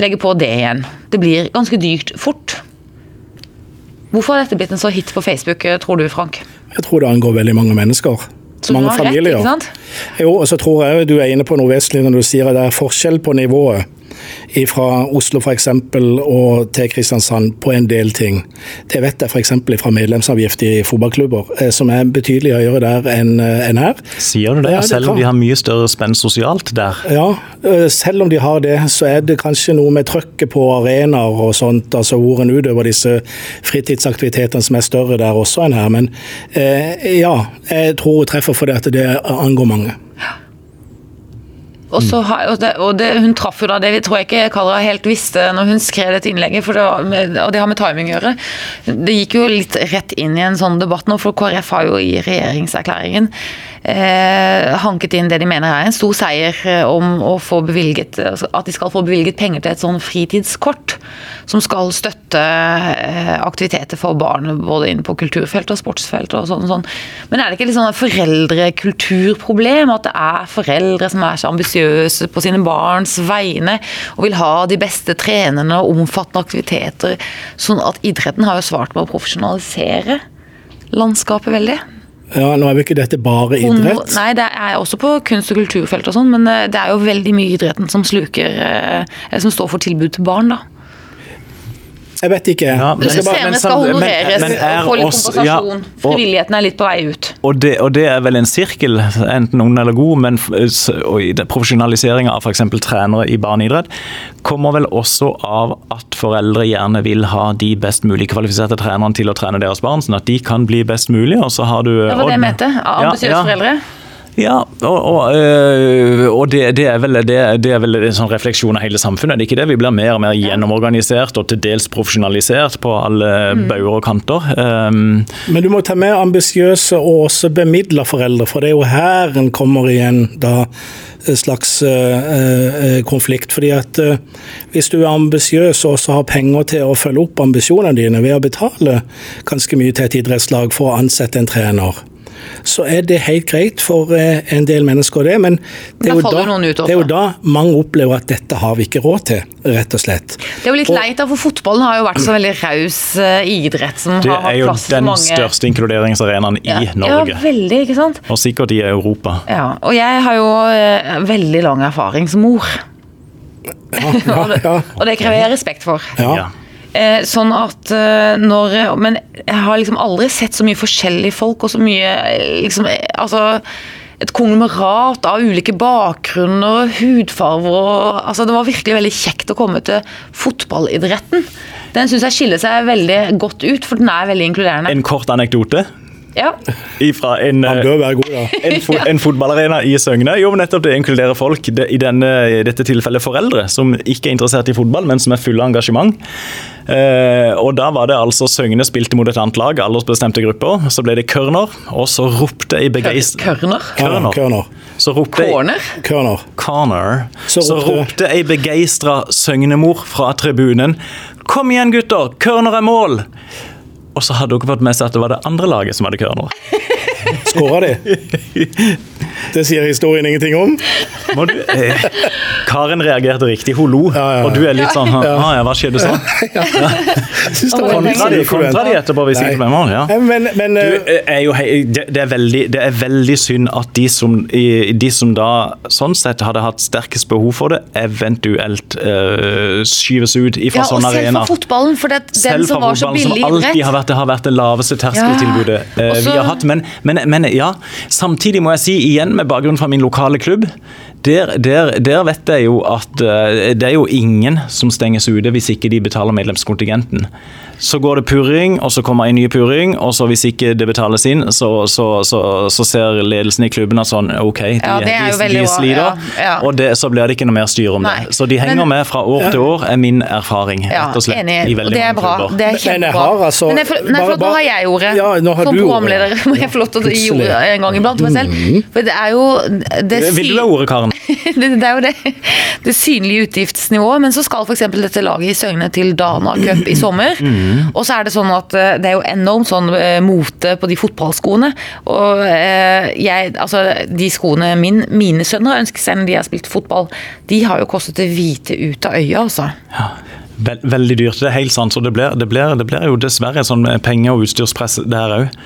legge på det igjen. Det blir ganske dyrt fort. Hvorfor har dette blitt en så hit på Facebook, eh, tror du Frank? Jeg tror det angår veldig mange mennesker. Så mange familier. Rett, ikke sant? Jo, og så tror jeg du er inne på noe vesentlig når du sier at det er forskjell på nivået. Fra Oslo f.eks. og til Kristiansand på en del ting. Det vet jeg f.eks. fra medlemsavgift i fotballklubber, eh, som er betydelig høyere der enn en her. Sier du det? Ja, det Selv om de har mye større spenn sosialt der? Ja, eh, selv om de har det, så er det kanskje noe med trøkket på arenaer og sånt, altså hvor en utøver disse fritidsaktivitetene som er større der også enn her. Men eh, ja, jeg tror hun treffer fordi at det angår mange. Og, så og, det, og det, hun traff jo da det vi tror jeg ikke Kallra helt visste når hun skrev dette innlegget, det med, og det har med timing å gjøre. Det gikk jo litt rett inn i en sånn debatt nå, for KrF har jo i regjeringserklæringen eh, hanket inn det de mener er en stor seier eh, om å få bevilget altså at de skal få bevilget penger til et sånn fritidskort som skal støtte eh, aktiviteter for barn både inn på kulturfeltet og sportsfeltet og sånn. sånn. Men er det ikke litt sånn foreldrekulturproblem at det er foreldre som er så ambisiøse på sine barns vegne og vil ha de beste trenerne og omfattende aktiviteter, sånn at idretten har jo svart på å profesjonalisere landskapet veldig. Ja, Nå er jo ikke dette bare idrett. Nei, det er også på kunst- og kulturfelt og sånn, men eh, det er jo veldig mye idretten som sluker eh, som står for tilbud til barn, da. Jeg vet ikke. Ja, men, skal bare- men skal sam- men- men er og få ja, og- Frivilligheten er litt på vei ut. Og det, og det er vel en sirkel, enten ond eller god, men i profesjonaliseringa av f.eks. trenere i barneidrett kommer vel også av at foreldre gjerne vil ha de best mulig kvalifiserte trenerne til å trene deres barn, sånn at de kan bli best mulig. Og så har du Det var det jeg mente. Ambisiøse Ja, ja. foreldre. Ja, og, og, øh, og det, det, er vel, det, det er vel en sånn refleksjon av hele samfunnet. Det er ikke det vi blir mer og mer gjennomorganisert og til dels profesjonalisert på alle Mm. bauger og kanter. Um, Men du må ta med ambisiøse og også bemidla foreldre, for det er jo her en kommer igjen da, slags uh, eh, konflikt. Fordi at uh, hvis du er ambisiøs og også har penger til å følge opp ambisjonene dine ved å betale ganske mye til et idrettslag for å ansette en trener, så er det helt greit for eh, en del mennesker, det. Men det er, jo da, det er jo da mange opplever at dette har vi ikke råd til, rett og slett. Det er jo litt Og- leit, da, for fotballen har jo vært så veldig raus eh, idrett som det har hatt er jo den største inkluderingsarenaen ja. i Norge. Ja, veldig, ikke sant. Og sikkert i Europa. Ja, og jeg har jo eh, veldig lang erfaring som mor. Ja, ja, ja, Og det krever jeg respekt for. ja. Eh, sånn at eh, når Men jeg har liksom aldri sett så mye forskjellige folk og så mye eh, liksom eh, Altså et konglomerat av ulike bakgrunner, hudfarver og altså Det var virkelig veldig kjekt å komme til fotballidretten. Den syns jeg skiller seg veldig godt ut, for den er veldig inkluderende. En kort anekdote Ja. Ifra en, Han bør være god, da. en, fo en fotballarena i Søgne. Jo, men nettopp det inkluderer folk, det, i, denne, i dette tilfellet foreldre, som ikke er interessert i fotball, men som er fulle av engasjement. Eh, og da var det altså Søgne spilte mot et annet lag, aldersbestemte grupper. Så ble det Kørner, og så ropte i begeist... Kørner. Kørner. Kørner. Så ropte Corner. Corner. Så Så ropte- ropte ei begeistra søgnemor fra tribunen Kom igjen, gutter! Kørner er mål! Og så hadde dere fått med seg at det var det andre laget som hadde Kørner. Skåra de? Det sier historien ingenting om. Må du, eh, Karen reagerte riktig, hun lo. Ja, ja, ja. Og du er litt sånn ah, ja, Hva skjedde sånn? Kontra de, kontra de etterpå hvis ikke ble ja. Men, men Du, eh, eh, er jo, det, det, er veldig, det er veldig synd at de som, de som da sånn sett hadde hatt sterkest behov for det, eventuelt eh, skyves ut fra Ja, sånne selv for fotballen, for det, den Selv som var så billig som alltid har vært, det har vært det laveste terskeltilbudet Ja. eh, vi har hatt. Men, men, men ja, samtidig må jeg si igjen, med bakgrunn fra min lokale klubb, der, der, der vet jeg jo at eh, det er jo ingen som stenges ute hvis ikke de betaler medlemskontingenten. Så går det purring, og så kommer en ny purring, og så hvis ikke det betales inn, så, så, så, så ser ledelsen i klubben at sånn OK, de, Ja, det er de, de sliter, ja, ja. og det, så blir det ikke noe mer styr om Nei. det. Så de henger Men- med fra år til år, er min erfaring. Rett og slett, enig. i Og veldig det er bra. klubber. Det er kjempebra. Men, altså- Men jeg, for- nei, bare- for nå har jeg ordet. Ja, nå har Som du programleder må jeg få lov til å gi ordet en gang iblant til meg selv. For det er jo det, Vil du ha ordet, Karen? det, det er jo det, det synlige utgiftsnivået. Men så skal f.eks. dette laget i Søgne til Dana Cup i sommer. Og så er det sånn at eh, det er jo enormt sånn eh, mote på de fotballskoene. Og eh, jeg, altså de skoene min, mine sønner ønsker seg når de har spilt fotball, de har jo kostet det hvite ut av øya, altså. Ja. veldig dyrt, det er helt sant. Så det blir, det blir, det blir jo dessverre sånn penge- og utstyrspress der òg.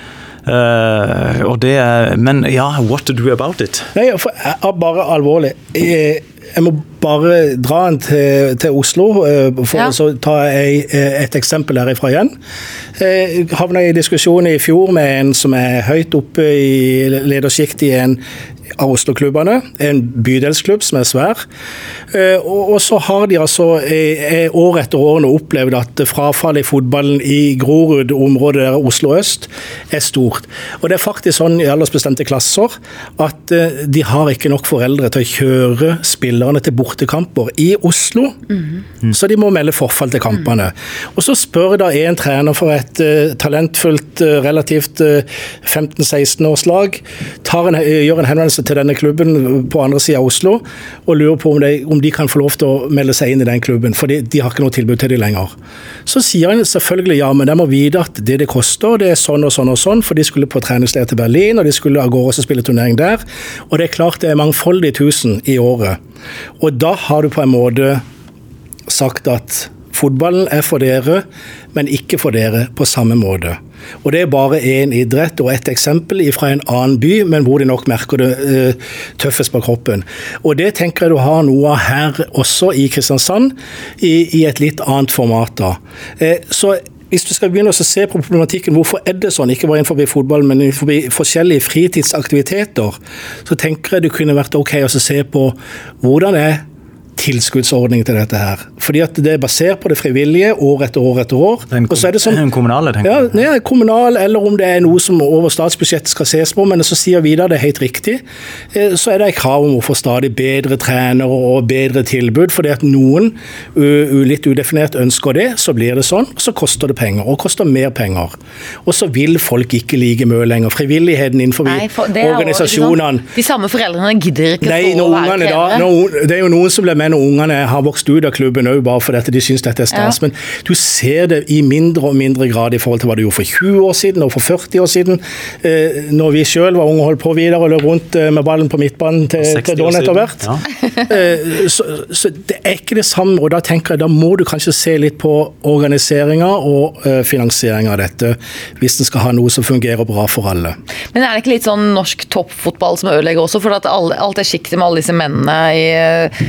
og det er, men ja, what to do about it? Nei, for bare alvorlig. Jeg må bare dra en til, til Oslo, for Ja. å ta ei, et eksempel herifra igjen. Jeg havna i diskusjon i fjor med en som er høyt oppe i ledersjiktet i en av Oslo-klubbene. En bydelsklubb som er svær. Eh, Og, så har de altså eh, eh, år etter år nå opplevd at frafallet i fotballen i Grorud, området der Oslo øst, er stort. Og det er faktisk sånn i aldersbestemte klasser at de har ikke nok foreldre til å kjøre spillerne til bortekamper i Oslo. Så de må melde forfall til kampene. Og så spør da en trener for et talentfullt, relativt eh, 15-16-årslag, lag, en, gjør en henvendelse til denne klubben på andre sida av Oslo og lurer på om de, om de kan få lov til å melde seg inn i den klubben, for de, de har ikke noe tilbud til dem lenger. Så sier han selvfølgelig ja, men de må vite at det det koster, det er sånn og sånn og sånn, for de skulle på treningsleir til Berlin, og de skulle av gårde og spille turnering der. Og det er klart det er mangfoldige tusen i året. Og da har du på en måte sagt at fotballen er for dere, men ikke for dere på samme måte. Og Det er bare én idrett og ett eksempel fra en annen by, men hvor de nok merker det eh, tøffest på kroppen. Og Det tenker jeg du har noe av her også i Kristiansand, i, i et litt annet format. da. Eh, så hvis du skal begynne å se på problematikken, hvorfor er det sånn, ikke bare innenfor fotball, men innenfor forskjellige fritidsaktiviteter, så tenker jeg det kunne vært ok å se på hvordan er tilskuddsordning til dette her. Fordi at det er basert på det frivillige år etter år etter år. Den, Og så er det sånn den kommunale, tenker ja, jeg. det er kommunal, eller om det er noe som over statsbudsjettet skal ses på, men så sier Vidar det er helt riktig. Eh, Så er det et krav om å få stadig bedre trenere og bedre tilbud, fordi at noen litt udefinert ønsker det, så blir det sånn, og så koster det penger, og koster mer penger. Og så vil folk ikke like mye lenger. Frivilligheten innenfor Nei, for organisasjonene sant? De samme foreldrene gidder ikke Nei, å være ungene da, når, det er jo noen som blir med når ungene har vokst ut av klubben òg, bare fordi de syns dette er stas. Ja. Men du ser det i mindre og mindre grad i forhold til hva du gjorde for 20 år siden og for 40 år siden. Eh, når vi sjøl var unge og holdt på videre og løp rundt eh, med ballen på midtbanen til, 60 til Don etter hvert. Ja. Eh, så, så det er ikke det samme, og da tenker jeg da må du kanskje se litt på organiseringa og eh, finansieringa av dette, hvis en skal ha noe som fungerer bra for alle. Men er det ikke litt sånn norsk toppfotball som ødelegger også? For at alt det sjiktet med alle disse mennene i eh,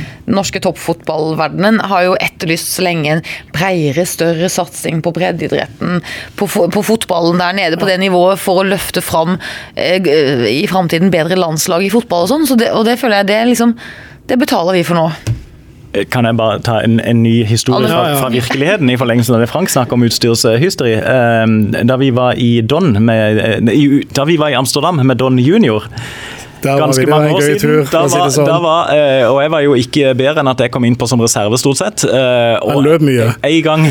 norske toppfotballverdenen har jo etterlyst så lenge en bredere, større satsing på breddeidretten, på, på fotballen der nede på det nivået, for å løfte fram eh, i framtiden bedre landslag i fotball og sånn. Så og det føler jeg det liksom Det betaler vi for nå. Kan jeg bare ta en, en ny historie fra, fra virkeligheten i forlengelsen av det Frank snakker om utstyrshysteri? Eh, Da vi var i Don med, eh, Da vi var i Amsterdam med Don junior Ganske vi, det var mange år siden. tur, Da var, si sånn. da var, eh, og jeg var jo ikke bedre enn at jeg kom inn på som reserve, stort sett. Eh, og Han løp mye. En gang,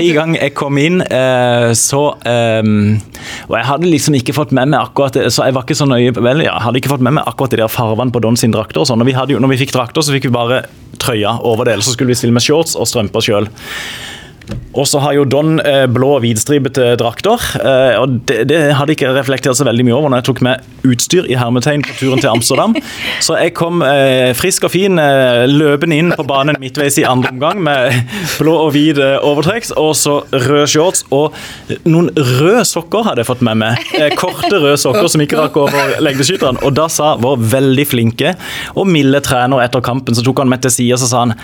en gang jeg kom inn, eh, så Og jeg hadde liksom ikke fått med meg akkurat så jeg var ikke så nøye Vel, jeg hadde ikke fått med meg akkurat de der farvene på Don sin drakter og sånn. Vi når vi fikk drakter, så fikk vi bare trøya over det, ellers så skulle vi stille med shorts og strømper sjøl. Og så har jo Don eh, blå hvitstripete drakter. Eh, og det, det hadde jeg ikke reflektert så veldig mye over når jeg tok med utstyr i hermetegn på turen til Amsterdam. Så jeg kom eh, frisk og fin eh, løpende inn på banen midtveis i andre omgang med blå og hvit eh, overtrekk, og så røde shorts og noen røde sokker hadde jeg fått med meg. Eh, korte røde sokker som ikke rakk over lengdeskytteren. Og da sa vår veldig flinke og milde trener etter kampen, så tok han meg til side og sa han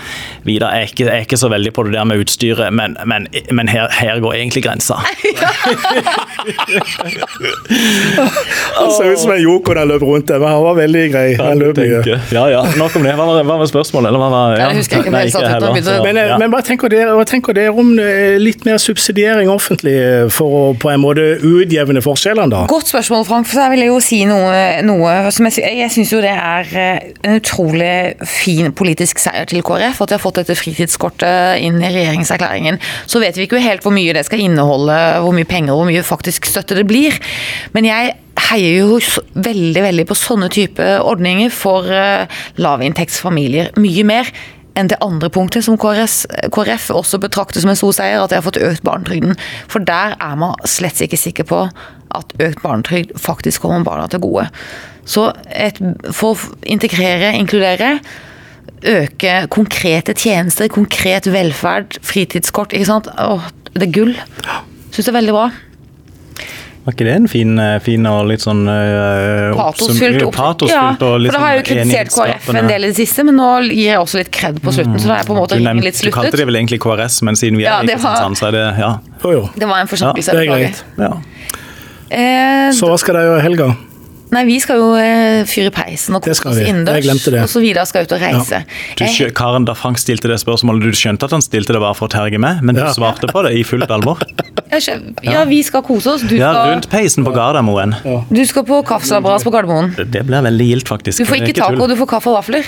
Vidar, jeg jeg er ikke så veldig på det der med utstyret, men, men, men her, her går egentlig grensa. Han ser ut som en joker da han løp rundt der, men han var veldig grei. Han løp mye. Ja, ja. Nok om det. Hva var, hva var spørsmålet? Eller hva var, Ja, det husker jeg ikke, men Nei, jeg Så, Men, eh, ja. men bare tenker dere, hva tenker dere om eh, litt mer subsidiering offentlig eh, for å på en måte utjevne forskjellene, da? Godt spørsmål, Frank. For da vil jeg jo si noe, noe som jeg, jeg syns jo det er en utrolig fin politisk seier til KrF at de har fått dette fritidskortet inn i regjeringserklæringen. Så vet vi ikke helt hvor mye det skal inneholde, hvor mye penger og hvor mye faktisk støtte det blir. Men jeg heier jo veldig, veldig på sånne type ordninger for eh, lavinntektsfamilier. Mye mer enn det andre punktet som KrF også betrakter som en stor seier, at de har fått økt barnetrygden. For der er man slett ikke sikker på at økt barnetrygd faktisk kommer barna til gode. Så et, for å integrere, inkludere, øke konkrete tjenester, konkret velferd, fritidskort, ikke sant. Åh, det er gull. Syns det er veldig bra. Var ikke det en fin, eh, fin og litt sånn uh, Patosfylt opp. Ja, for da har jeg jo kritisert KrF en del i det siste, men nå gir jeg også litt kred på slutten. Så da er jeg på en måte Du, nevnt, litt sluttet. du kalte det vel egentlig KrS, men siden vi Ja, er i det var- Kristiansand, så er det ja. Oh, jo. Det var en forsinkelse. Ja, det er greit. ja. Eh, Så hva skal dere gjøre i helga? Nei, vi skal jo eh, fyre peisen og kose oss innendørs. Og så Vidar skal ut og reise. Du, Eh, Karen, da Frank stilte det spørsmålet, du skjønte at han stilte det bare for å terge meg, men du Ja. svarte på det i fullt alvor? ja, vi skal kose oss. Du Ja, skal, rundt peisen på Gardermoen. du skal på kaffeslabberas på Gardermoen. Det det blir veldig gildt, faktisk. Du får er ikke taco, tull. du får kaffe og vafler.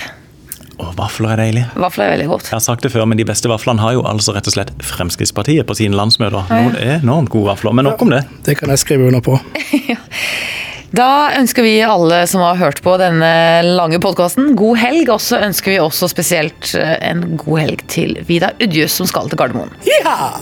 Å, vafler er deilig. Vafler er veldig godt. Jeg har sagt det før, men de beste vaflene har jo altså rett og slett Fremskrittspartiet på sine landsmøter. Noen enormt gode vafler, men nok om det. Det kan jeg skrive under på. Da ønsker vi alle som har hørt på denne lange podkasten, god helg. Og så ønsker vi også spesielt eh, en god helg til Vidar Udjus, som skal til Gardermoen. Ja!